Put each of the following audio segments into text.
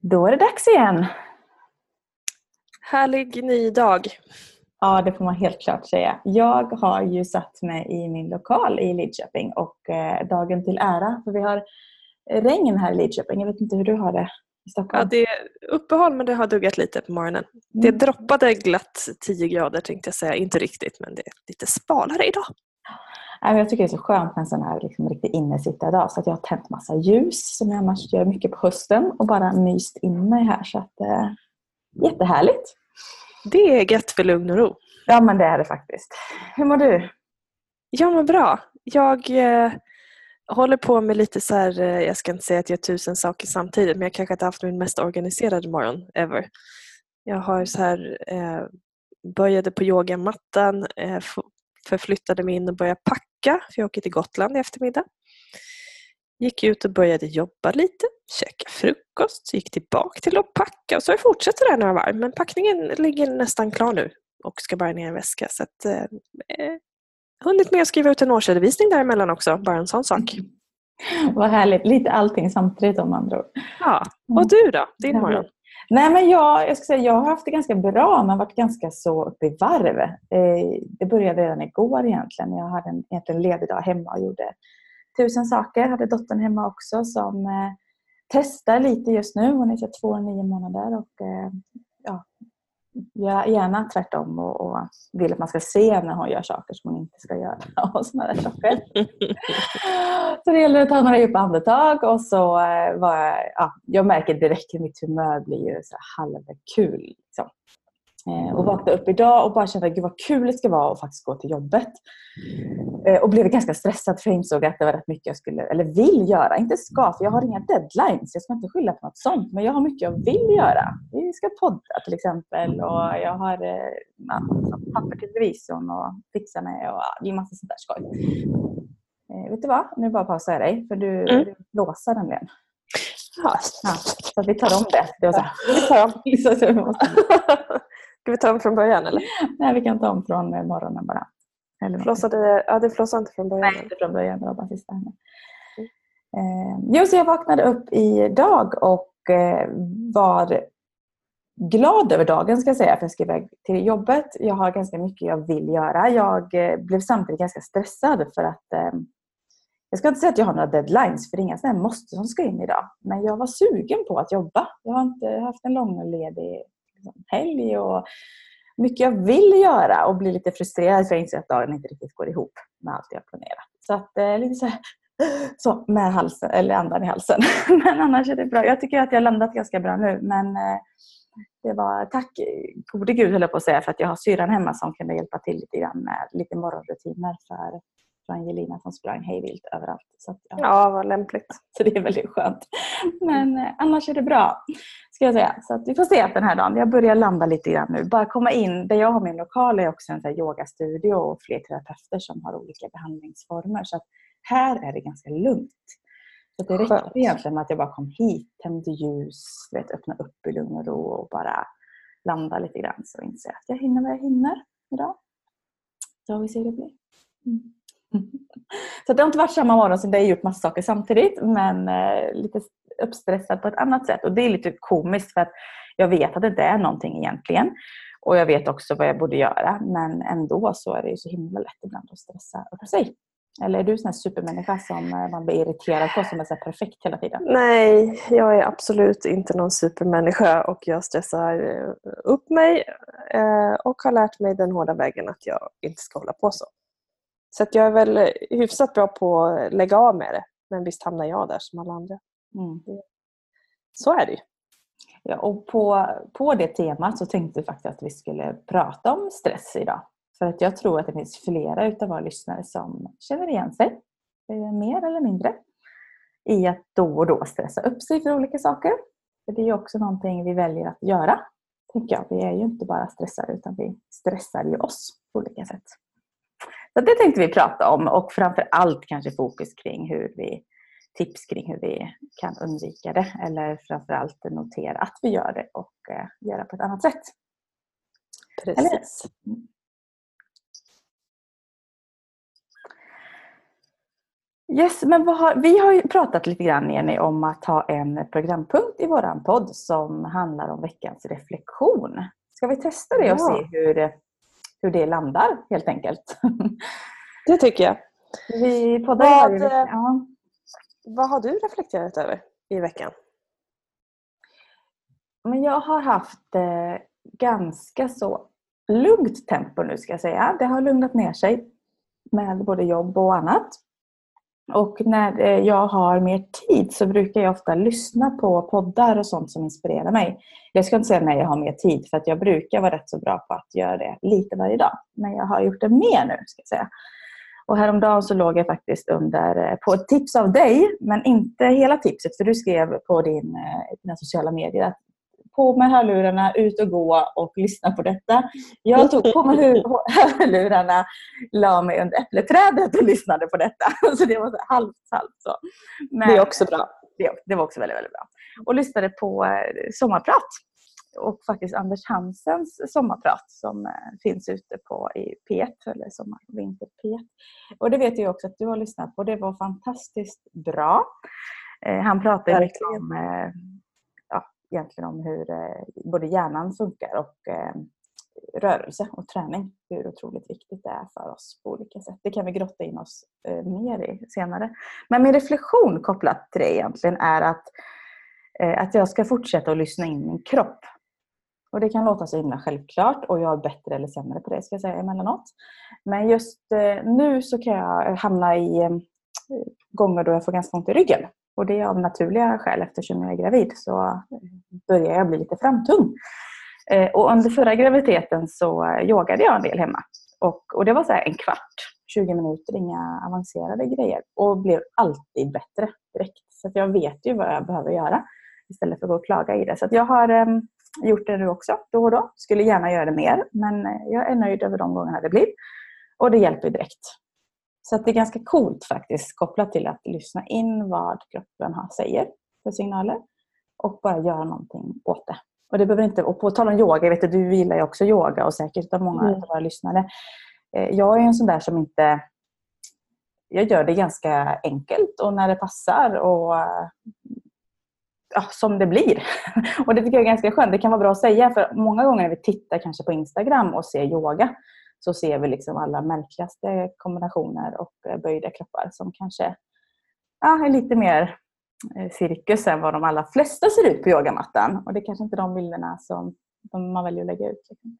Då är det dags igen. Härlig ny dag. Ja, det får man helt klart säga. Jag har ju satt mig i min lokal i Lidköping och eh, dagen till ära, för vi har regn här i Lidköping. Jag vet inte hur du har det i Stockholm? Ja, det är uppehåll men det har duggat lite på morgonen. Det Mm. droppade glatt 10 grader tänkte jag säga. Inte riktigt men det är lite svalare idag. Jag tycker det är så skönt med en sån här liksom, riktig innesittardag. Så att jag har tänt massa ljus som jag annars gör mycket på hösten och bara myst in mig här. Så att, eh, jättehärligt. Det är gött för lugn och ro. Ja, men det är det faktiskt. Hur mår du? Ja men bra. Jag eh, håller på med lite så här, eh, jag ska inte säga att jag gör tusen saker samtidigt men jag kanske inte haft min mest organiserade morgon ever. Jag har så här, eh, började på yogamattan, eh, förflyttade mig in och började packa för jag åker till Gotland i eftermiddag. Gick ut och började jobba lite, käka frukost, gick tillbaka till att packa och så har jag fortsatt det där några varv men packningen ligger nästan klar nu och ska bara ner i en väska. Så att, eh, eh, hunnit med att skriva ut en årsredovisning däremellan också, bara en sån sak. Vad härligt. Lite allting samtidigt om andra ord. Ja. Och du då? Din morgon? Nej, men jag, jag, ska säga, jag har haft det ganska bra men varit ganska så uppe i varv. Eh, det började redan igår egentligen. Jag hade en egentligen ledig dag hemma och gjorde tusen saker. Jag Hade dottern hemma också som eh, testar lite just nu. Hon är så två och nio månader och eh, ja, gör gärna tvärtom och, och vill att man ska se när hon gör saker som hon inte ska göra. Och såna där saker. Så det gäller att ta några djupa andetag och så eh, var jag, ja, jag märker direkt hur mitt humör blir så halvkul. Liksom. Eh, och vaknade upp idag och bara kände gud vad kul det ska vara att faktiskt gå till jobbet. Eh, och blev ganska stressad för jag insåg att det var rätt mycket jag skulle, eller vill göra. Inte ska, för jag har inga deadlines. Jag ska inte skylla på något sånt. Men jag har mycket jag vill göra. Vi ska podda till exempel och jag har eh, ja, papper till revisorn och fixa med och det är massa sånt där skoj. Vet du vad? Nu bara pausar jag dig för du, Mm. du blåser nämligen. Ja. Ja, så att vi tar om det. det var så här. Vi tar om. Ska vi ta om från början eller? Nej, vi kan ta om från eh, morgonen bara. Eller Flossade, ja, det flossade inte från början. Nej, inte från början. Det var bara sista. nu. Eh, jo, så jag vaknade upp idag och eh, var glad över dagen ska jag säga för jag ska iväg till jobbet. Jag har ganska mycket jag vill göra. Jag eh, blev samtidigt ganska stressad för att eh, jag ska inte säga att jag har några deadlines för det är inga sådana måste som ska in idag. Men jag var sugen på att jobba. Jag har inte haft en lång och ledig liksom, helg och mycket jag vill göra och blir lite frustrerad för jag inser att dagen inte riktigt går ihop med allt jag planerat. Så att eh, lite så, här, så med halsen, eller andan i halsen. Men annars är det bra. Jag tycker att jag har landat ganska bra nu. Men eh, det var tack gode gud höll jag på att säga för att jag har syrran hemma som kunde hjälpa till lite grann med lite morgonrutiner för, för Angelina som sprang hejvilt överallt. Så, att, ja. Ja, vad lämpligt. så det är väldigt skönt. Men eh, annars är det bra. Ska jag säga. Så att vi får se den här dagen. Jag börjar landa lite grann nu. Bara komma in. Där jag har min lokal är också en så yogastudio och fler terapeuter som har olika behandlingsformer. Så att här är det ganska lugnt. Så det Skönt. räckte egentligen med att jag bara kom hit, tände ljus, vet, öppna upp i lugn och ro och bara landa lite grann. Så inser jag att jag hinner vad jag hinner idag. Så vi ser hur det blir. Mm. Så det har inte varit samma morgon som det har gjort massa saker samtidigt men eh, lite uppstressad på ett annat sätt. Och det är lite komiskt för att jag vet att det inte är någonting egentligen. Och jag vet också vad jag borde göra men ändå så är det ju så himla lätt ibland att stressa upp sig. Eller är du en sån här supermänniska som eh, man blir irriterad på som är så här perfekt hela tiden? Nej, jag är absolut inte någon supermänniska och jag stressar eh, upp mig och har lärt mig den hårda vägen att jag inte ska hålla på så. Så att jag är väl hyfsat bra på att lägga av med det. Men visst hamnar jag där som alla andra. Mm. Så är det ju. Ja, och på, på det temat så tänkte vi faktiskt att vi skulle prata om stress idag. För att jag tror att det finns flera utav våra lyssnare som känner igen sig, eh, mer eller mindre, i att då och då stressa upp sig för olika saker. För det är ju också någonting vi väljer att göra, tänker jag. Vi är ju inte bara stressade utan vi stressar ju oss på olika sätt. Så det tänkte vi prata om och framför allt kanske fokus kring hur vi tips kring hur vi kan undvika det eller framförallt notera att vi gör det och eh, göra på ett annat sätt. Precis. Yes, men har, vi har ju pratat lite grann Jenny om att ha en programpunkt i våran podd som handlar om veckans reflektion. Ska vi testa det och Ja. se hur, hur det landar helt enkelt? Det tycker jag. Vi poddar Vad, eh, Ja. Vad har du reflekterat över i veckan? Men jag har haft eh, ganska så lugnt tempo nu ska jag säga. Det har lugnat ner sig med både jobb och annat. Och när eh, jag har mer tid så brukar jag ofta lyssna på poddar och sånt som inspirerar mig. Jag ska inte säga när jag har mer tid för att jag brukar vara rätt så bra på att göra det lite varje dag. Men jag har gjort det mer nu ska jag säga. Och häromdagen så låg jag faktiskt under, eh, på ett tips av dig, men inte hela tipset för du skrev på din, eh, dina sociala medier att på med hörlurarna, ut och gå och lyssna på detta. Jag tog på mig hörlurarna, la mig under äppleträdet och lyssnade på detta. Så det var så halvt, halvt så. Men Det är också bra. det, det var också väldigt, väldigt bra. Och lyssnade på eh, sommarprat. Och faktiskt Anders Hansens sommarprat som eh, finns ute på i P1, eller Sommar och vinter P1. Och det vet jag också att du har lyssnat på. Det var fantastiskt bra. Eh, han pratar ju mycket om, egentligen om hur eh, både hjärnan funkar och eh, rörelse och träning. Hur otroligt viktigt det är för oss på olika sätt. Det kan vi grotta in oss eh, mer i senare. Men min reflektion kopplat till det egentligen är att, att jag ska fortsätta att lyssna in min kropp. Och Det kan låta så himla självklart och jag är bättre eller sämre på det ska jag säga emellanåt. Men just nu så kan jag hamna i gånger då jag får ganska ont i ryggen. Och det är av naturliga skäl eftersom jag är gravid så eh, börjar jag bli lite framtung. Eh, och under förra graviditeten så yogade jag en del hemma. Och, och det var så här en kvart, 20 minuter, inga avancerade grejer. Och blev alltid bättre direkt. Så att jag vet ju vad jag behöver göra istället för att gå och klaga i det. Så att jag har eh, gjort det nu också, då och då. Skulle gärna göra det mer, men jag är nöjd över de gångerna det blir. Och det hjälper direkt. Så att det är ganska coolt faktiskt, kopplat till att lyssna in vad kroppen har, säger för signaler och bara göra någonting åt det. Och det behöver inte, och på tal om yoga, jag vet att du gillar ju också yoga och säkert av många Mm. av våra lyssnare. Eh, Jag är en sån där som inte... Jag gör det ganska enkelt och när det passar och eh, ja, som det blir. Och det tycker jag är ganska skönt. Det kan vara bra att säga för många gånger när vi tittar kanske på Instagram och ser yoga så ser vi liksom alla märkligaste kombinationer och eh, böjda kroppar som kanske ja, är lite mer Eh, cirkus än vad de allra flesta ser ut på yogamattan. Och det är kanske inte de bilderna som som man väljer att lägga ut. Liksom.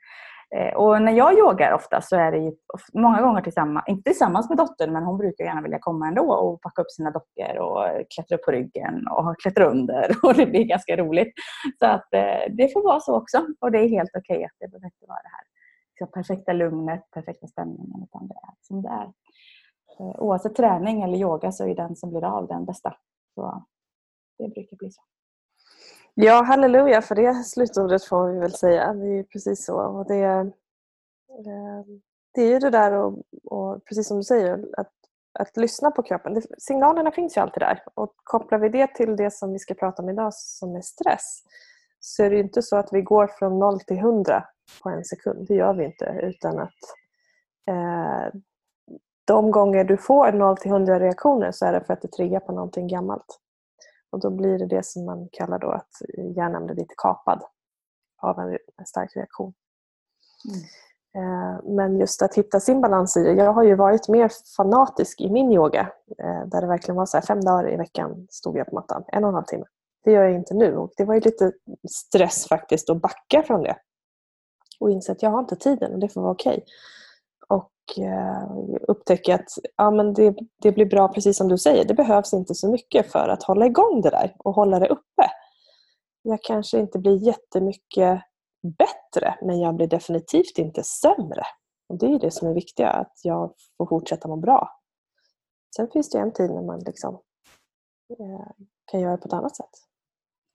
Eh, och när jag yogar ofta så är det ju många gånger tillsammans, inte tillsammans med dottern, men hon brukar gärna vilja komma ändå och packa upp sina dockor och klättra upp på ryggen och klättra under. Och det blir ganska roligt. Så att eh, det får vara så också. Och det är helt okej att det behöver inte vara det här liksom, perfekta lugnet, perfekta stämningen, utan det är som det är. Oavsett träning eller yoga så är den som blir av den bästa. Så det brukar bli så. Ja, halleluja för det slutordet får vi väl säga. Det är precis så. Och det, eh, det är ju det där och, och precis som du säger, att, att lyssna på kroppen. Det, signalerna finns ju alltid där. Och kopplar vi det till det som vi ska prata om idag som är stress så är det ju inte så att vi går från 0 till 100 på en sekund. Det gör vi inte. Utan att eh, de gånger du får 0 till 100 reaktioner så är det för att det triggar på någonting gammalt. Och då blir det det som man kallar då att hjärnan blir lite kapad av en, en stark reaktion. Eh, Men just att hitta sin balans i det. Jag har ju varit mer fanatisk i min yoga. eh, Där det verkligen var så här, fem dagar i veckan stod jag på mattan. En och en halv timme. Det gör jag inte nu. Och det var ju lite stress faktiskt att backa från det. Och inse att jag har inte tiden och det får vara okej. Och eh, upptäcka att ja, men det, det blir bra precis som du säger. Det behövs inte så mycket för att hålla igång det där och hålla det uppe. Jag kanske inte blir jättemycket bättre men jag blir definitivt inte sämre. Och Det är det som är viktiga, att jag får fortsätta må bra. Sen finns det en tid när man liksom, eh, kan göra det på ett annat sätt.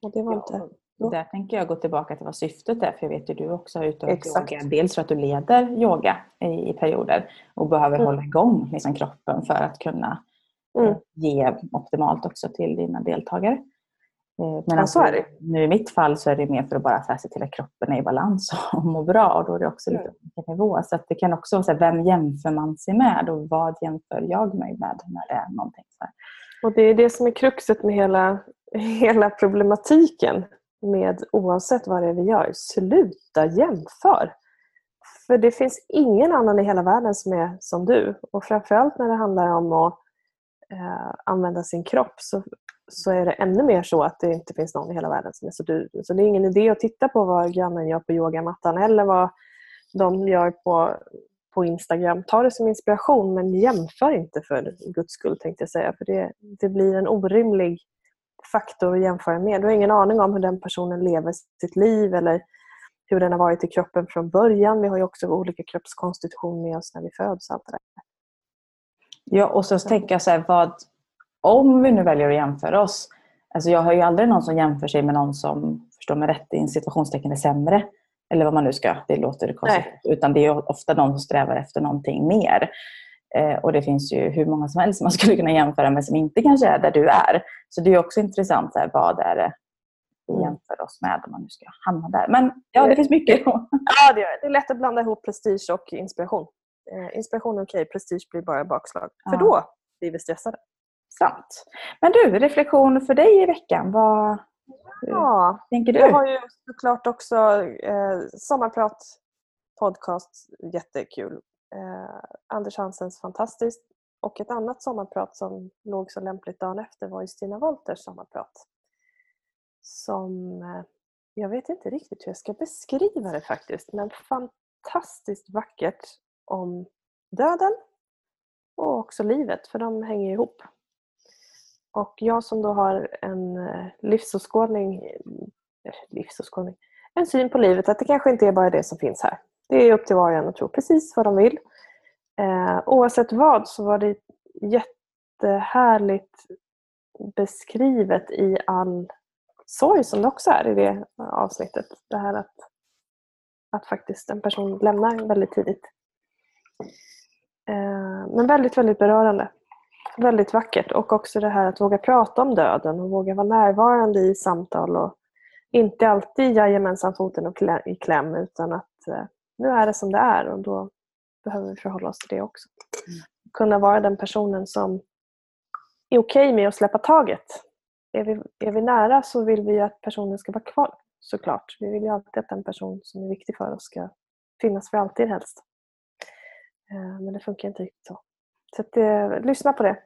Och det var Ja, inte... och Där tänker jag gå tillbaka till vad syftet är. För jag vet ju du också har utövat Exakt. yoga. Dels för att du leder yoga i, i perioder och behöver Mm. hålla igång liksom, kroppen för att kunna Mm. eh, ge optimalt också till dina deltagare. Eh, Men Ja, alltså, det. nu i mitt fall så är det mer för att bara så här, se till att kroppen är i balans och mår bra. Och då är det också lite Mm. olika nivå. Så det kan också vara så här, vem jämför man sig med och vad jämför jag mig med när det är någonting så här. Och det är det som är kruxet med hela, hela problematiken med oavsett vad det är vi gör. Sluta jämför! För det finns ingen annan i hela världen som är som du. Och framförallt när det handlar om att eh, använda sin kropp så, så är det ännu mer så att det inte finns någon i hela världen som är som du. Så det är ingen idé att titta på vad grannen gör på yogamattan eller vad de gör på, på Instagram. Ta det som inspiration men jämför inte för guds skull tänkte jag säga. För det, det blir en orimlig faktor att jämföra med. Du har ingen aning om hur den personen lever sitt liv eller hur den har varit i kroppen från början. Vi har ju också olika kroppskonstitution med oss när vi föds. Allt det där. Ja, och så tänker jag så här, vad, om vi nu väljer att jämföra oss. Alltså jag har ju aldrig någon som jämför sig med någon som, förstår mig rätt, i en situationstecken är sämre. Eller vad man nu ska, det låter konstigt. Utan det är ofta någon som strävar efter någonting mer. Eh, och det finns ju hur många som helst man skulle kunna jämföra med som inte kanske är där du är. Så det är också intressant, så här, vad är det vi Mm. jämför oss med om man nu ska hamna där. Men ja, det finns mycket. Ja, det gör det. Är lätt att blanda ihop prestige och inspiration. Eh, inspiration är okej, prestige blir bara bakslag. För Ja. då blir vi stressade. Sant. Men du, reflektion för dig i veckan. Vad Ja, tänker du? jag har ju såklart också eh, Sommarprat podcast, jättekul. Eh, Anders Hansens fantastiskt. Och ett annat sommarprat som låg så lämpligt dagen efter var ju Stina Wolters sommarprat. Som, eh, jag vet inte riktigt hur jag ska beskriva det faktiskt, men fantastiskt vackert om döden och också livet, för de hänger ihop. Och jag som då har en eh, livsåskådning, eh, livsåskådning, en syn på livet att det kanske inte är bara det som finns här. Det är upp till var och en att tro precis vad de vill. Eh, oavsett vad så var det jättehärligt beskrivet i all sorg som det också är i det avsnittet. Det här att, att faktiskt en person lämnar väldigt tidigt. Eh, men väldigt, väldigt berörande. Väldigt vackert. Och också det här att våga prata om döden och våga vara närvarande i samtal och inte alltid jajamensan foten och klä, i kläm utan att eh, nu är det som det är och då behöver vi förhålla oss till det också. Kunna vara den personen som är okej med att släppa taget. Är vi, är vi nära så vill vi ju att personen ska vara kvar såklart. Vi vill ju alltid att den person som är viktig för oss ska finnas för alltid helst. Eh, Men det funkar inte riktigt så. Så att, eh, lyssna på det.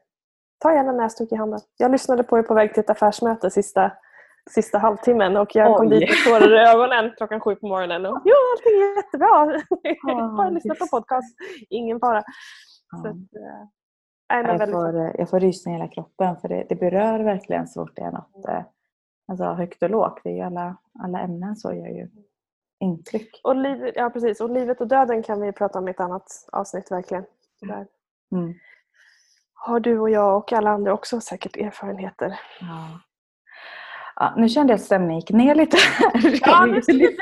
Ta gärna näsduk i handen. Jag lyssnade på er på väg till ett affärsmöte sista, sista halvtimmen och jag kom Oj. dit med tårar i ögonen klockan sju på morgonen. Och, jo, allting är jättebra. Ja, Bara lyssna på podcast. Ingen fara. Ja. att, men Jag väldigt får, jag får rysningar i hela kroppen för det, det berör verkligen så fort det är något alltså, högt och lågt. Det är alla, alla ämnen så gör ju intryck. Och livet, ja, precis. Och livet och döden kan vi prata om i ett annat avsnitt verkligen. Där Mm. har du och jag och alla andra också säkert erfarenheter. Ja. Ja, nu kände jag att stämningen gick ner lite. Ja, nu ska vi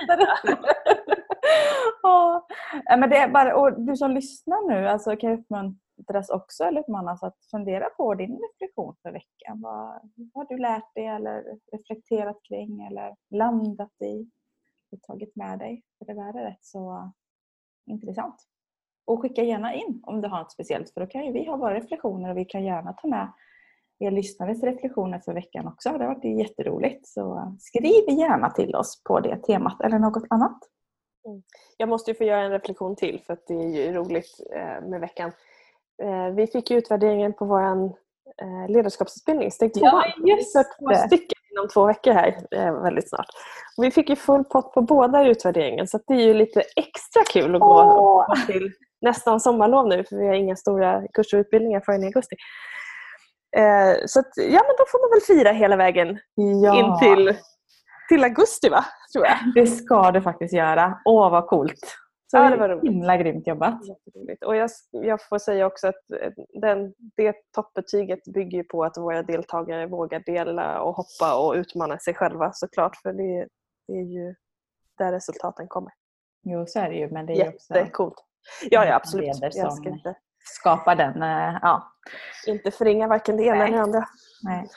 ja. Ja, men det är bara, och du som lyssnar nu alltså, kan uppmuntras också eller uppmanas att fundera på din reflektion för veckan. Vad, vad har du lärt dig eller reflekterat kring eller landat i och tagit med dig? För det där är rätt så intressant. Och skicka gärna in om du har något speciellt för då kan ju vi ha våra reflektioner och vi kan gärna ta med er lyssnares reflektioner för veckan också. Det har varit jätteroligt. Så skriv gärna till oss på det temat eller något annat. Jag måste ju få göra en reflektion till för att det är ju roligt eh, med veckan. Eh, Vi fick ju utvärderingen på vår eh, ledarskapsutbildning, steg två. Ja, just Så två det. stycken inom två veckor här väldigt snart. Vi fick ju full pott på båda utvärderingen så det är ju lite extra kul att gå Åh. till nästan sommarlov nu för vi har inga stora kurser och utbildningar förrän i augusti. Eh, Så att, ja men då får man väl fira hela vägen Ja, in till, till augusti va? Tror jag. det ska du faktiskt göra. Åh, vad coolt. Så Ja, det var roligt. himla grymt jobbat. Och jag, jag får säga också att eh, den, det toppbetyget bygger på att våra deltagare vågar dela och hoppa och utmana sig själva såklart. För det, det är ju där resultaten kommer. Jo, så är det ju. Men det är ju också Jättecoolt. Ja, ja absolut. Jag ska inte, skapa den, eh, ja. inte förringa varken det ena eller det andra. Nej.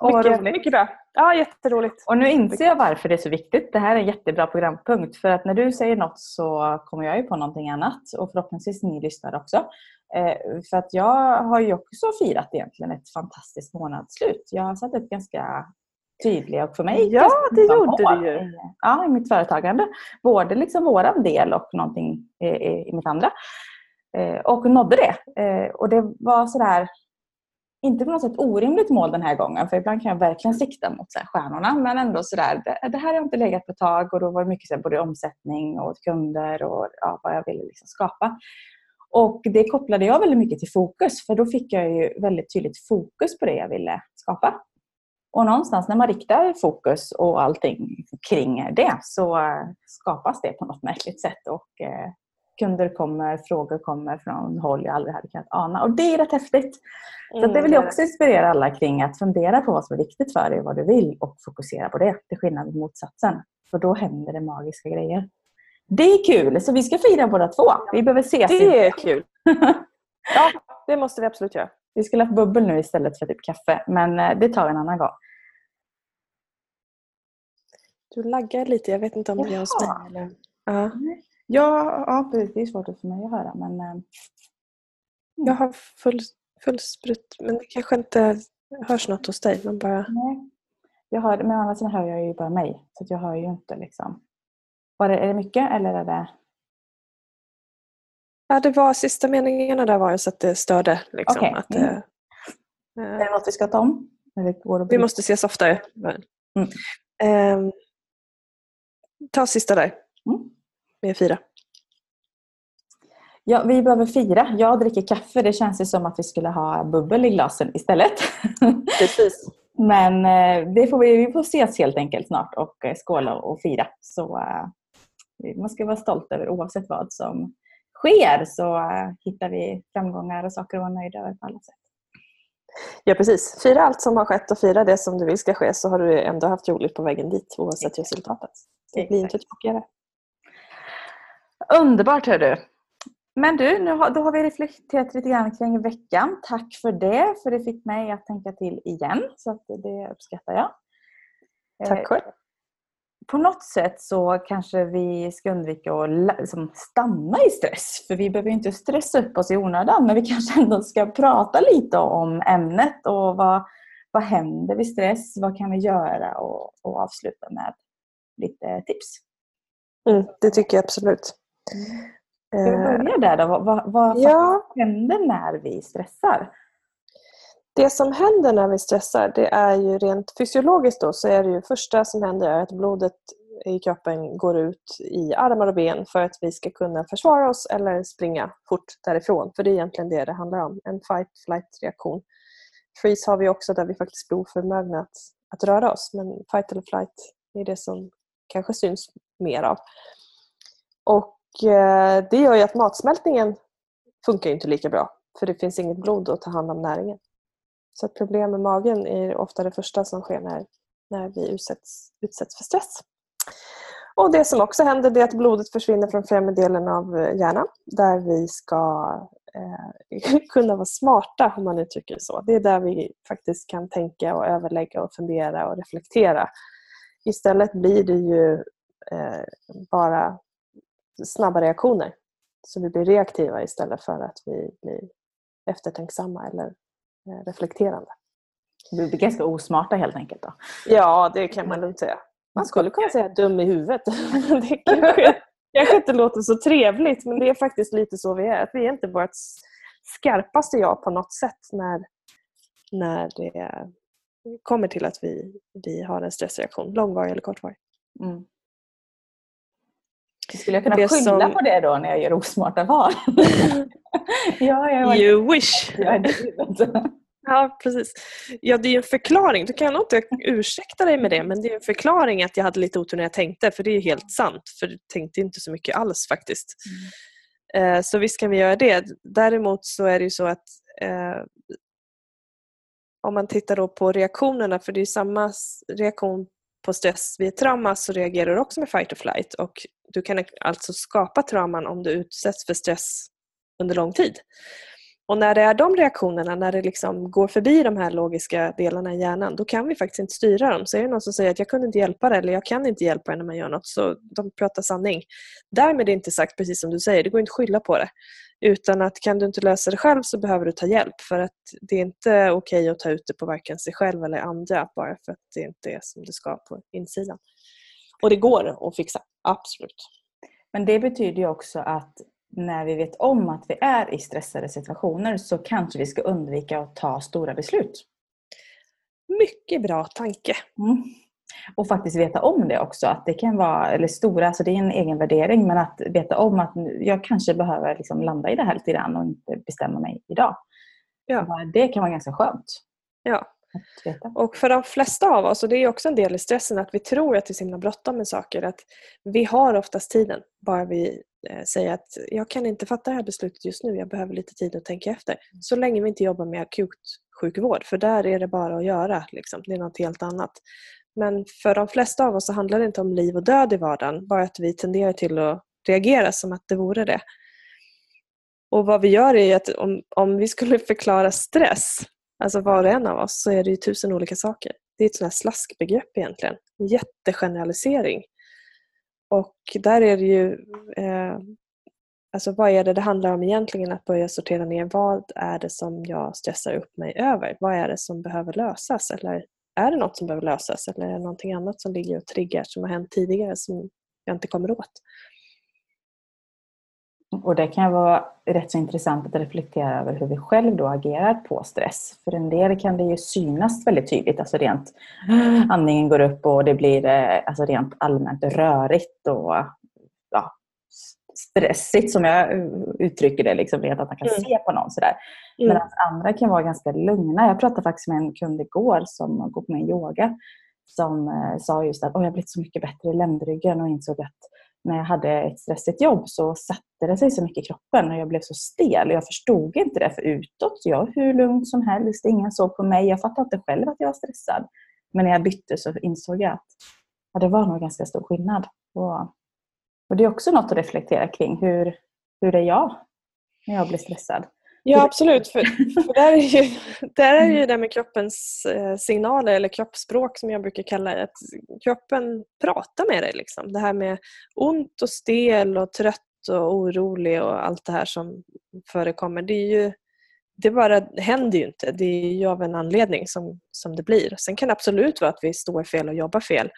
Vad mycket, roligt. mycket bra. Ja, jätteroligt. Och nu inser jag varför det är så viktigt. Det här är en jättebra programpunkt. För att när du säger något så kommer jag ju på någonting annat. Och förhoppningsvis ni lyssnar också. Eh, för att jag har ju också firat egentligen ett fantastiskt månadsslut. Jag har satt upp ganska tydliga och för mig Ja, det gjorde du ju. Ja, i mitt företagande. Både liksom våran del och någonting i, i, i mitt andra. Eh, och nådde det. Eh, och det var sådär inte på något sätt orimligt mål den här gången. För ibland kan jag verkligen sikta mot så här, stjärnorna. Men ändå sådär, det, det här har jag inte legat på ett tag. Och då var det mycket så här, både omsättning och kunder och ja, vad jag ville liksom skapa. Och det kopplade jag väldigt mycket till fokus. För då fick jag ju väldigt tydligt fokus på det jag ville skapa. Och någonstans när man riktar fokus och allting kring det så skapas det på något märkligt sätt. Och eh, kunder kommer, frågor kommer från håll jag aldrig hade kunnat ana. Och det är rätt häftigt. Så att det vill jag också inspirera alla kring att fundera på vad som är viktigt för dig och vad du vill och fokusera på det. Till skillnad mot motsatsen. För då händer det magiska grejer. Det är kul! Så vi ska fira båda två. Vi behöver ses. Det är kul. Ja, det måste vi absolut göra. Vi skulle ha bubbel nu istället för typ kaffe. Men eh, det tar vi en annan gång. Du laggar lite. Jag vet inte om det är hos mig. Eller... Ja. Ja, ja precis. Det är svårt för mig att höra. Men eh, Jag har full, full sprut, men det kanske inte hörs något hos dig. Men bara... nej. Jag hör, men å andra sidan hör jag ju bara mig. Så att jag hör ju inte liksom. Var det, är det mycket eller är det... Ja, det var sista meningarna där var ju så att det störde. Liksom, Okej. att, Mm. eh, Är det något vi ska ta om? Vi måste ses oftare. Mm. Ehm, ta sista där. Mm. Med fyra. Ja, vi behöver fira. Jag dricker kaffe. Det känns ju som att vi skulle ha bubbel i glasen istället. Precis. Men eh, det får vi, vi får ses helt enkelt snart och eh, skåla och fira. Så eh, man ska vara stolt över oavsett vad som sker så hittar vi framgångar och saker att vara nöjda över på alla sätt. Ja, precis. Fira allt som har skett och fira det som du vill ska ske så har du ändå haft roligt på vägen dit oavsett resultatet. Det blir inte tråkigare. Underbart hör du! Men du, nu har, då har vi reflekterat lite grann kring veckan. Tack för det, för det fick mig att tänka till igen. Så det uppskattar jag. Eh, Tack själv. på något sätt så kanske vi ska undvika att liksom stanna i stress. För vi behöver inte stressa upp oss i onödan. Men vi kanske ändå ska prata lite om ämnet och vad, vad händer vid stress? Vad kan vi göra? Och, och avsluta med lite tips. Mm, det tycker jag absolut. Ska vi Eh, börja där då? Vad, vad, vad ja, händer när vi stressar? det som händer när vi stressar det är ju rent fysiologiskt då så är det ju första som händer är att blodet i kroppen går ut i armar och ben för att vi ska kunna försvara oss eller springa fort därifrån. För det är egentligen det det handlar om, en fight-flight-reaktion. Freeze har vi också där vi faktiskt blir oförmögna att, att röra oss men fight eller flight är det som kanske syns mer av. Och Eh, det gör ju att matsmältningen funkar inte lika bra för det finns inget blod att ta hand om näringen. Så att problem med magen är ofta det första som sker när, när vi utsätts, utsätts för stress. Och Det som också händer är att blodet försvinner från främre delen av eh, hjärnan där vi ska eh, kunna vara smarta om man uttrycker det så. Det är där vi faktiskt kan tänka och överlägga och fundera och reflektera. Istället blir det ju eh, bara snabba reaktioner. Så vi blir reaktiva istället för att vi blir eftertänksamma eller eh, reflekterande. Vi blir ganska osmarta helt enkelt. Då. Ja, det kan man lugnt säga. Man skulle kunna säga dum i huvudet. det kanske, kanske inte låter så trevligt men det är faktiskt lite så vi är. Att vi är inte vårt skarpaste jag på något sätt när, när det kommer till att vi, vi har en stressreaktion, långvarig eller kortvarig. Mm. Skulle jag kunna Det skylla som- på det då när jag gör osmarta val? ja, jag var You wish! Ja, precis. Ja, det är ju en förklaring. Du kan nog inte ursäkta dig med det, men det är en förklaring att jag hade lite otur när jag tänkte, för det är ju helt sant. För du tänkte inte så mycket alls faktiskt. Eh, Så visst kan vi göra det. Däremot så är det ju så att eh, om man tittar då på reaktionerna, för det är samma reaktion på stress vid ett trauma så reagerar du också med fight or flight och du kan alltså skapa trauman om du utsätts för stress under lång tid. Och när det är de reaktionerna, när det liksom går förbi de här logiska delarna i hjärnan, då kan vi faktiskt inte styra dem. Så är det någon som säger att jag kunde inte hjälpa det eller jag kan inte hjälpa det när man gör något, så de pratar sanning. Därmed är det inte sagt, precis som du säger, det går inte att skylla på det. Utan att kan du inte lösa det själv så behöver du ta hjälp för att det är inte okej okay att ta ut det på varken sig själv eller andra bara för att det inte är som det ska på insidan. Och det går att fixa, absolut. Men det betyder ju också att när vi vet om att vi är i stressade situationer så kanske vi ska undvika att ta stora beslut. Mycket bra tanke. Mm. Och faktiskt veta om det också. Att det kan vara, eller stora, alltså det är en egen värdering, men att veta om att jag kanske behöver liksom landa i det här lite grann och inte bestämma mig idag. Ja. Det kan vara ganska skönt. Ja. Och för de flesta av oss, och det är också en del i stressen, att vi tror att det är så himla bråttom med saker. Att vi har oftast tiden, bara vi eh, säger att jag kan inte fatta det här beslutet just nu, jag behöver lite tid att tänka efter. Så länge vi inte jobbar med akutsjukvård, för där är det bara att göra. Liksom. Det är något helt annat. Men för de flesta av oss så handlar det inte om liv och död i vardagen, bara att vi tenderar till att reagera som att det vore det. Och vad vi gör är att om, om vi skulle förklara stress alltså var och en av oss, så är det ju tusen olika saker. Det är ett sånt här slaskbegrepp egentligen. En jättegeneralisering. Och där är det ju, eh, alltså vad är det det handlar om egentligen? Att börja sortera ner vad är det som jag stressar upp mig över? Vad är det som behöver lösas? Eller är det något som behöver lösas? Eller är det någonting annat som ligger och triggar som har hänt tidigare som jag inte kommer åt? Och det kan vara rätt så intressant att reflektera över hur vi själv då agerar på stress. För en del kan det ju synas väldigt tydligt, alltså rent andningen går upp och det blir eh, alltså rent allmänt rörigt och stressigt som jag uttrycker det, liksom, rent att man kan mm. se på någon sådär. Mm. Medan andra kan vara ganska lugna. Jag pratade faktiskt med en kund igår som går på min yoga som eh, sa just att oh, jag blivit så mycket bättre i ländryggen och insåg att när jag hade ett stressigt jobb så satte det sig så mycket i kroppen och jag blev så stel. Jag förstod inte det för utåt. Jag var hur lugn som helst, ingen såg på mig. Jag fattade inte själv att jag var stressad. Men när jag bytte så insåg jag att ja, det var nog ganska stor skillnad. Och, och det är också något att reflektera kring. Hur, hur är jag när jag blir stressad? Ja absolut, för, för där, är ju, där är ju det med kroppens eh, signaler eller kroppsspråk som jag brukar kalla det. Att kroppen pratar med dig. Liksom. Det här med ont och stel och trött och orolig och allt det här som förekommer. Det, är ju, det bara händer ju inte. Det är ju av en anledning som, som det blir. Sen kan det absolut vara att vi står fel och jobbar fel.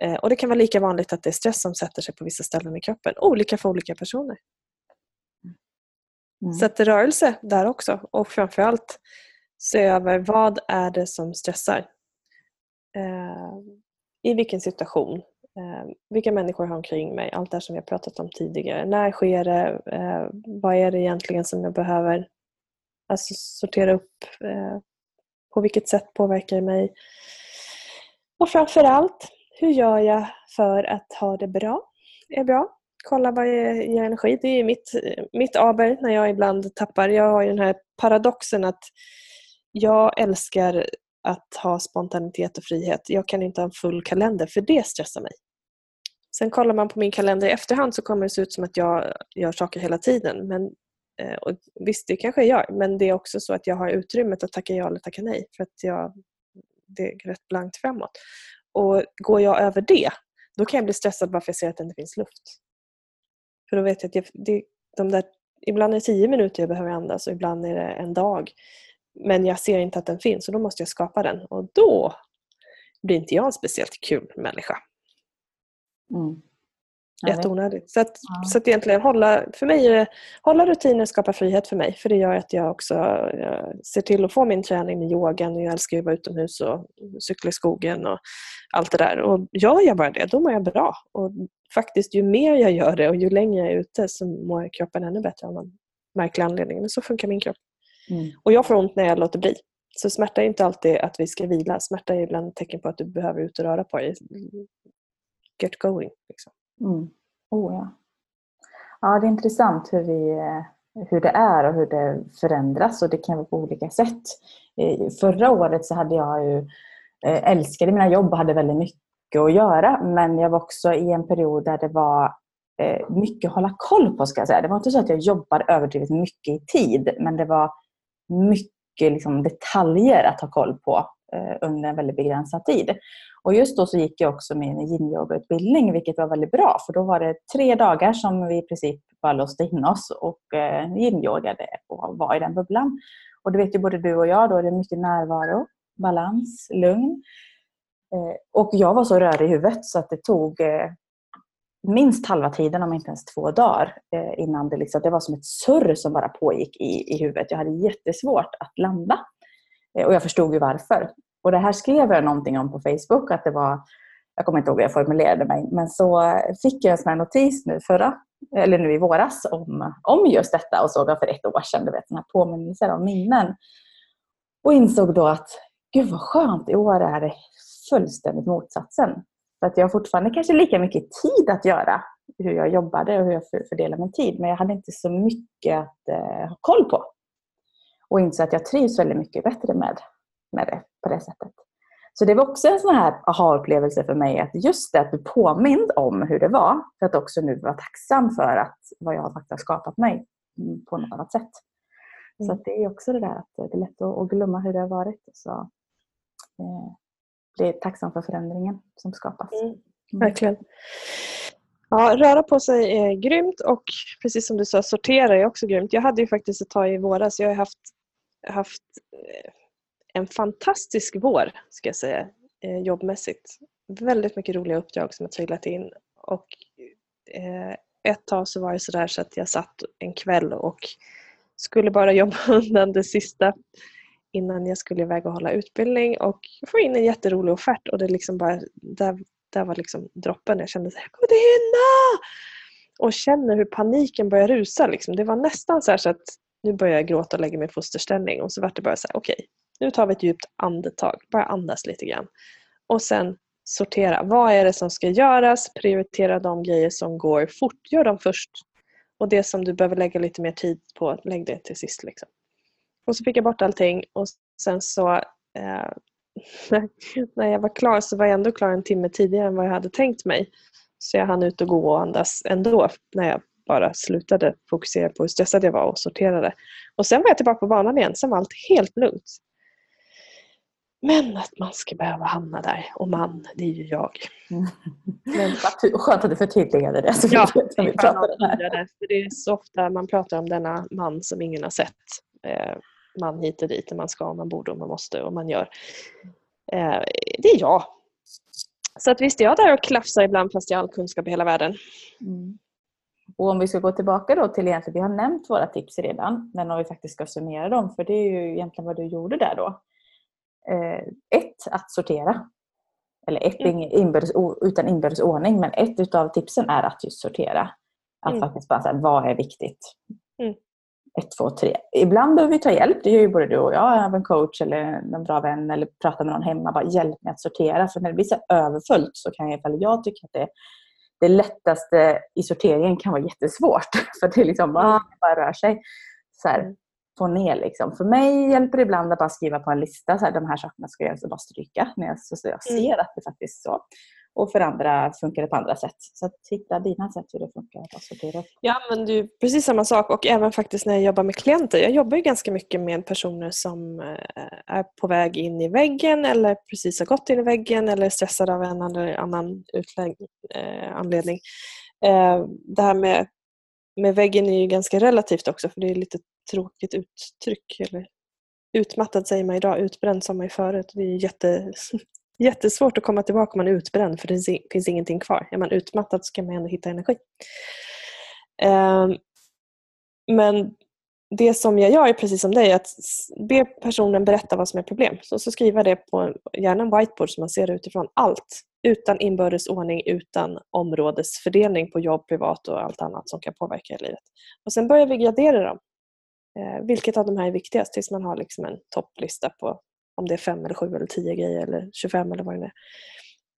Eh, och Det kan vara lika vanligt att det är stress som sätter sig på vissa ställen i kroppen. Olika för olika personer. Mm. Sätt rörelse där också och framförallt se över vad är det som stressar. Eh, I vilken situation? Eh, vilka människor har omkring mig? Allt det som vi har pratat om tidigare. När sker det? Eh, vad är det egentligen som jag behöver alltså, sortera upp? Eh, på vilket sätt påverkar det mig? Och framförallt, hur gör jag för att ha det bra? Är bra? kolla vad jag ger energi. Det är mitt, mitt aber när jag ibland tappar. Jag har ju den här paradoxen att jag älskar att ha spontanitet och frihet. Jag kan inte ha en full kalender för det stressar mig. Sen kollar man på min kalender i efterhand så kommer det se ut som att jag gör saker hela tiden. Men, eh, och visst, det kanske jag gör, men det är också så att jag har utrymmet att tacka ja eller tacka nej för att jag, det är rätt blankt framåt. Och Går jag över det, då kan jag bli stressad bara för att jag ser att det inte finns luft. För då vet jag att jag, det, de där, ibland är det tio minuter jag behöver andas och ibland är det en dag. Men jag ser inte att den finns och då måste jag skapa den. Och då blir inte jag en speciellt kul människa. Mm. Jätteonödigt. Så att, ja. så att egentligen hålla, för mig hålla rutiner skapar frihet för mig. För det gör att jag också jag ser till att få min träning med yogan. Och jag älskar att vara utomhus och cykla i skogen och allt det där. Och gör jag bara det, då mår jag bra. Och faktiskt ju mer jag gör det och ju längre jag är ute så mår kroppen ännu bättre av någon märklig anledning. Men så funkar min kropp. Mm. Och jag får ont när jag låter bli. Så smärta är inte alltid att vi ska vila. Smärta är ibland ett tecken på att du behöver ut och röra på dig. Get going. Liksom. Mm. Oh, ja. ja, det är intressant hur, vi, eh, hur det är och hur det förändras och det kan vara på olika sätt. Förra året så hade jag ju eh, älskade mina jobb och hade väldigt mycket att göra men jag var också i en period där det var eh, mycket att hålla koll på ska jag säga. Det var inte så att jag jobbade överdrivet mycket i tid men det var mycket liksom, detaljer att ha koll på Eh, under en väldigt begränsad tid. Och just då så gick jag också min yin-yoga-utbildning vilket var väldigt bra för då var det tre dagar som vi i princip bara låste in oss och eh, yin-yogade och var i den bubblan. Och det vet ju både du och jag, då är det mycket närvaro, balans, lugn. Eh, och jag var så rörig i huvudet så att det tog minst halva tiden, om inte ens två dagar, innan det, liksom, det var som ett surr som bara pågick i, i huvudet. Jag hade jättesvårt att landa. Eh, och jag förstod ju varför. Och det här skrev jag någonting om på Facebook, att det var, jag kommer inte ihåg hur jag formulerade mig, men så fick jag en sån här notis nu förra, eller nu i våras om, om just detta och såg jag för ett år sedan, du vet, såna här påminnelser om minnen. Och insåg då att gud vad skönt, i år är det fullständigt motsatsen. Så att jag har fortfarande kanske lika mycket tid att göra hur jag jobbade och hur jag fördelar min tid. Men jag hade inte så mycket att eh, ha koll på. Och insåg att jag trivs väldigt mycket bättre med, med det på det sättet. Så det var också en sån här aha-upplevelse för mig att just det att du påmind om hur det var för att också nu vara tacksam för att vad jag faktiskt har skapat mig på något annat sätt. Mm. Så det är också det där att det är lätt att glömma hur det har varit. Så, eh, bli tacksam för förändringen som skapas. Mm. mm. Verkligen. Ja, röra på sig är grymt och precis som du sa, sortera är också grymt. Jag hade ju faktiskt ett tag i våras, jag har haft, haft eh, en fantastisk vår ska jag säga, eh, jobbmässigt. Väldigt mycket roliga uppdrag som har trillat in och eh, ett tag så var det sådär så att jag satt en kväll och skulle bara jobba undan det sista innan jag skulle iväg och hålla utbildning och få in en jätterolig offert och det liksom bara, där, där var liksom droppen. Jag kände att jag kommer inte hinna! Och känner hur paniken börjar rusa. Liksom. Det var nästan så, så att nu börjar jag gråta och lägga mig i fosterställning och så vart det bara så här, okej, okay, nu tar vi ett djupt andetag. Bara andas lite grann. Och sen sortera. Vad är det som ska göras? Prioritera de grejer som går fort. Gör dem först. Och det som du behöver lägga lite mer tid på, lägg det till sist. Liksom. Och så fick jag bort allting och sen så eh, när jag var klar så var jag ändå klar en timme tidigare än vad jag hade tänkt mig. Så jag hann ut och gå och andas ändå när jag bara slutade fokusera på hur stressad jag var och sorterade. Och sen var jag tillbaka på banan igen. Sen var allt helt lugnt. Men att man ska behöva hamna där. Och man, det är ju jag. Men, skönt att du förtydligade det. Så ja, vi vi det, det är så ofta man pratar om denna man som ingen har sett. Eh, man hit och dit, man ska, man borde och man måste och man gör. Eh, det är jag. Så att visst är jag där och klafsar ibland fast jag har all kunskap i hela världen. Mm. Och om vi ska gå tillbaka då till egentligen, vi har nämnt våra tips redan, men om vi faktiskt ska summera dem, för det är ju egentligen vad du gjorde där då. Eh, ett, att sortera. Eller ett, mm. inbördes, utan inbördes ordning, men ett utav tipsen är att just sortera. Att mm. faktiskt bara säga, vad är viktigt? Mm ett, två, tre. Ibland behöver vi ta hjälp. Det gör ju både du och jag. Av en coach eller en bra vän eller prata med någon hemma. Bara hjälp med att sortera. För när det blir så överfullt så kan jag, jag tycka att det, det lättaste i sorteringen kan vara jättesvårt. För det är liksom bara, mm. bara rör sig. Så här, få ner liksom. För mig hjälper det ibland att bara skriva på en lista. Så här, de här sakerna ska jag alltså bara stryka. När jag, så jag mm. ser att det faktiskt är så. Och för andra funkar det på andra sätt. Så att hitta dina sätt hur det funkar att sortera upp. Jag använder precis samma sak och även faktiskt när jag jobbar med klienter. Jag jobbar ju ganska mycket med personer som eh, är på väg in i väggen eller precis har gått in i väggen eller är stressade av en eller annan utlägg, eh, anledning. Eh, det här med, med väggen är ju ganska relativt också för det är lite tråkigt uttryck. Eller utmattad säger man idag, utbränd sa man ju förut. Det är jätte, jättesvårt att komma tillbaka om man är utbränd för det finns ingenting kvar. Är man utmattad så kan man ändå hitta energi. Ehm, men det som jag gör är precis som dig, att be personen berätta vad som är problem. Så, så skriva det på gärna en whiteboard så man ser det utifrån allt. Utan inbördes ordning, utan områdesfördelning på jobb, privat och allt annat som kan påverka i livet. Och Sen börjar vi gradera dem. Eh, vilket av de här är viktigast tills man har liksom en topplista på om det är fem eller sju eller tio grejer eller 25 eller vad det är.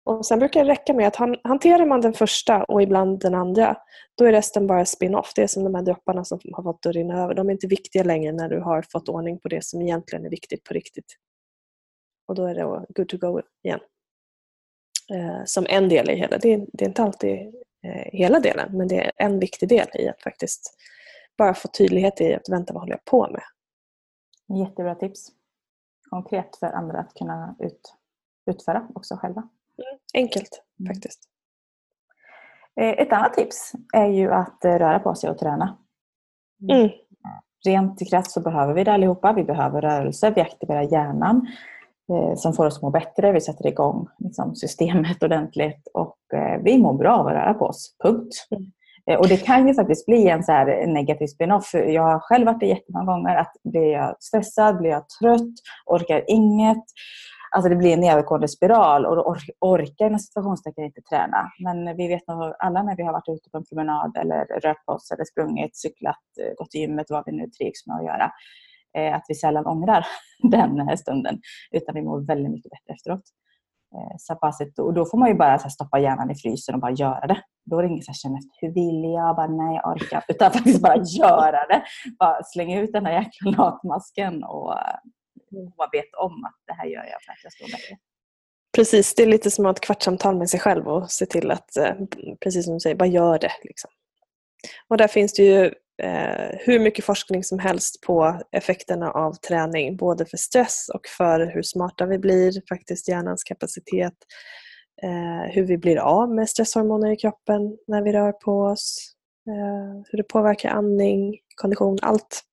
Och Sen brukar det räcka med att han, hanterar man den första och ibland den andra, då är resten bara spin-off. Det är som de här dropparna som har fått att rinna över. De är inte viktiga längre när du har fått ordning på det som egentligen är viktigt på riktigt. Och då är det good to go igen. Eh, som en del i hela. Det är, det är inte alltid eh, hela delen men det är en viktig del i att faktiskt bara få tydlighet i att vänta vad håller jag på med. Jättebra tips. Konkret för andra att kunna ut, utföra också själva. Mm, enkelt mm. faktiskt. Eh, ett annat tips är ju att eh, röra på sig och träna. Mm. Rent krasst så behöver vi det allihopa. Vi behöver rörelse, vi aktiverar hjärnan eh, som får oss att må bättre. Vi sätter igång liksom, systemet ordentligt och vi mår bra av att röra på oss. Punkt. Mm. Eh, och det kan ju faktiskt bli en så här negativ spin-off. Jag har själv varit det jättemånga gånger. Att blir jag stressad, blir jag trött, orkar inget, Alltså det blir en nedåtgående spiral och då orkar inom situationstecken inte träna. Men vi vet nog alla när vi har varit ute på en promenad eller rört på oss eller sprungit, cyklat, eh, gått till gymmet, vad vi nu trivs med att göra. Eh, att vi sällan ångrar den stunden. Utan vi mår väldigt mycket bättre efteråt. Eh, och då får man ju bara stoppa hjärnan i frysen och bara göra det. Då är det inget att känna efter, hur vill jag? Bara, nej, jag orkar. Utan faktiskt bara göra det. Bara slänga ut den här jäkla latmasken och och vet om att det här gör jag för att jag må bättre. Precis, det är lite som att ha ett kvartssamtal med sig själv och se till att, eh, precis som du säger, bara gör det. Liksom. Och där finns det ju eh, hur mycket forskning som helst på effekterna av träning, både för stress och för hur smarta vi blir, faktiskt hjärnans kapacitet, eh, hur vi blir av med stresshormoner i kroppen när vi rör på oss, eh, hur det påverkar andning, kondition, allt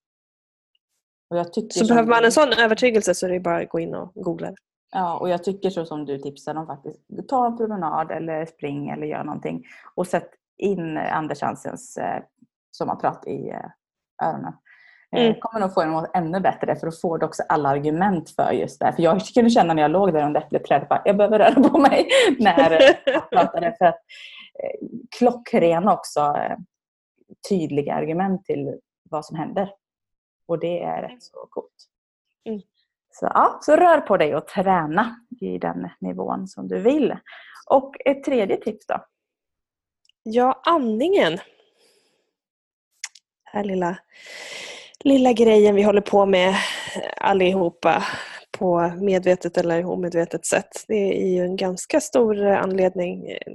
så behöver man en sån övertygelse så är det bara att gå in och googla det. Ja, och jag tycker så som du tipsade om faktiskt. Ta en promenad eller spring eller gör någonting och sätt in Anders Hansens eh, sommarprat i eh, öronen. Eh, mm. kommer nog få en ännu bättre för då får du också alla argument för just det. För jag kunde känna när jag låg där under äppelträdet att jag behöver röra på mig när jag pratade. För att, eh, klockrena också eh, tydliga argument till vad som händer. Och det är rätt så coolt. Mm. Så, ja, så rör på dig och träna i den nivån som du vill. Och ett tredje tips då? Ja, andningen. Här lilla, lilla grejen vi håller på med eh, allihopa på medvetet eller omedvetet sätt. Det är ju en ganska stor eh, anledning eh,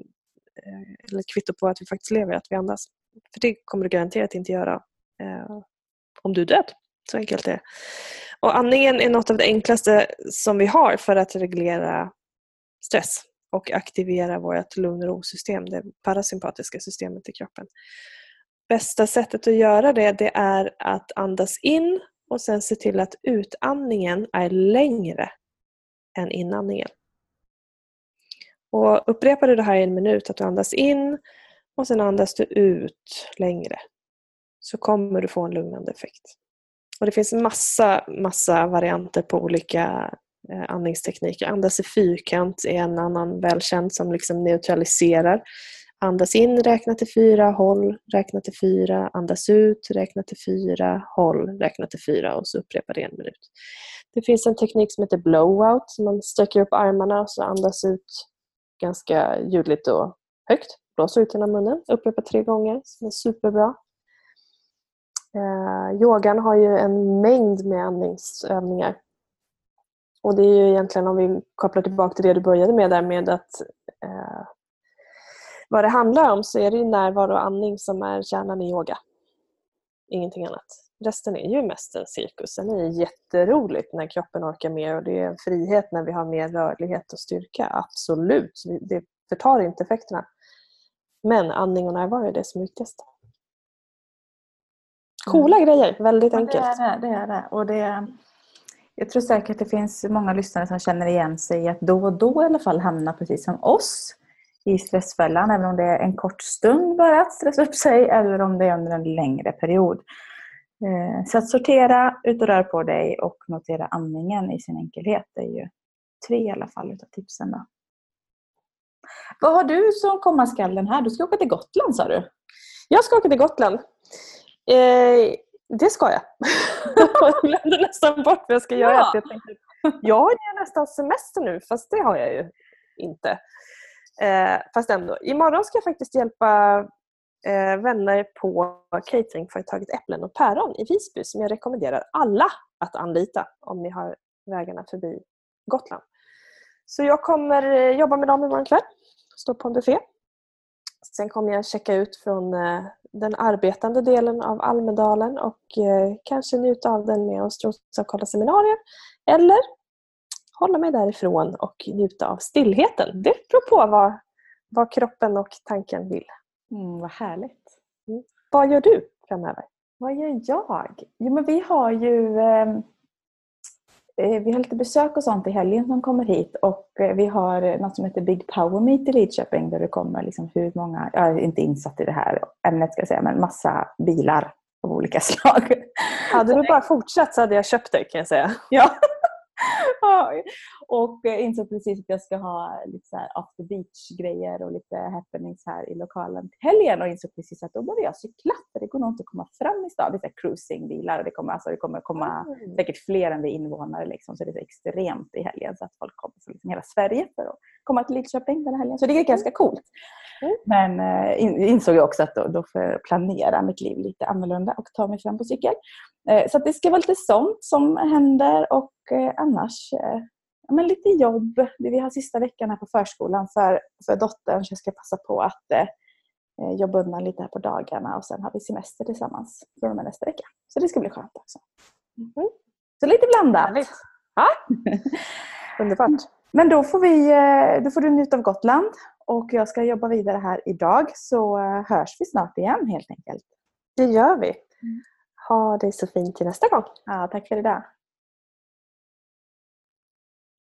eller kvitto på att vi faktiskt lever, att vi andas. För det kommer du garanterat inte göra eh, om du är död. Så enkelt är det. Och andningen är något av det enklaste som vi har för att reglera stress och aktivera vårt lugn och ro-system, det parasympatiska systemet i kroppen. Bästa sättet att göra det, det är att andas in och sen se till att utandningen är längre än inandningen. Och upprepar du det här i en minut, att du andas in och sen andas du ut längre, så kommer du få en lugnande effekt. Och det finns massa, massa varianter på olika eh, andningstekniker. Andas i fyrkant är en annan välkänd som liksom neutraliserar. Andas in, räkna till fyra, håll, räkna till fyra, andas ut, räkna till fyra, håll, räkna till fyra och så upprepar det en minut. Det finns en teknik som heter blowout, som man sträcker upp armarna och så andas ut ganska ljudligt och högt. Blåser ut genom munnen, upprepa tre gånger, som är superbra. Eh, yogan har ju en mängd med andningsövningar. Och det är ju egentligen, om vi kopplar tillbaka till det du började med där med att eh, vad det handlar om så är det ju närvaro och andning som är kärnan i yoga. Ingenting annat. Resten är ju mest en cirkus. Sen är det jätteroligt när kroppen orkar mer och det är en frihet när vi har mer rörlighet och styrka. Absolut, det förtar inte effekterna. Men andning och närvaro är det som är viktigast. Coola mm. grejer, väldigt enkelt. det är det. det, är det. Och det jag tror säkert att det finns många lyssnare som känner igen sig i att då och då i alla fall hamna precis som oss i stressfällan, även om det är en kort stund bara att stressa upp sig eller om det är under en längre period. Eh, så att sortera, ut och rör på dig och notera andningen i sin enkelhet det är ju tre i alla fall utav tipsen. Då. Vad har du som komma skall den här? Du ska åka till Gotland sa du? Jag ska åka till Gotland. Eh, det ska jag. jag glömde nästan bort vad jag ska göra. Ja. Jag, tänkte, jag har ju nästan semester nu, fast det har jag ju inte. Eh, fast ändå. Imorgon ska jag faktiskt hjälpa eh, vänner på cateringföretaget Äpplen och päron i Visby som jag rekommenderar alla att anlita om ni har vägarna förbi Gotland. Så jag kommer eh, jobba med dem imorgon kväll. Stå på en buffé. Sen kommer jag checka ut från eh, den arbetande delen av Almedalen och eh, kanske njuta av den med att strosa och kolla seminarier. Eller hålla mig därifrån och njuta av stillheten. Det beror på vad, vad kroppen och tanken vill. Mm, vad härligt. Mm. Vad gör du framöver? Vad gör jag? Jo, men vi har ju ehm, eh, vi har lite besök och sånt i helgen som kommer hit och eh, vi har något som heter Big Power Meet i Lidköping där det kommer liksom hur många, jag är inte insatt i det här ämnet ska jag säga, men massa bilar av olika slag. Hade du bara fortsatt så hade jag köpt det kan jag säga. Ja. och eh, insåg precis att jag ska ha lite så här after beach-grejer och lite happenings här i lokalen till helgen och insåg precis att då behöver jag cykla för det går nog inte att komma fram i stan. Det är cruisingbilar och det kommer, alltså, det kommer komma mm. säkert fler än vi invånare liksom, så det är så extremt i helgen så att folk kommer från liksom hela Sverige för att komma till Lidköping den här helgen. Så det är ganska coolt. Mm. Men eh, insåg jag också att då, då får jag planera mitt liv lite annorlunda och ta mig fram på cykel. Eh, så det ska vara lite sånt som händer och eh, annars men lite jobb. Vi har sista veckan här på förskolan för, för dottern så jag ska passa på att eh, jobba undan lite här på dagarna och sen har vi semester tillsammans från och med nästa vecka. Så det ska bli skönt också. Mm. Så lite blandat. Ja. Underbart. Men då får, vi, då får du njuta av Gotland och jag ska jobba vidare här idag så hörs vi snart igen helt enkelt. Det gör vi. Mm. Ha det så fint till nästa gång. Ja, tack för idag.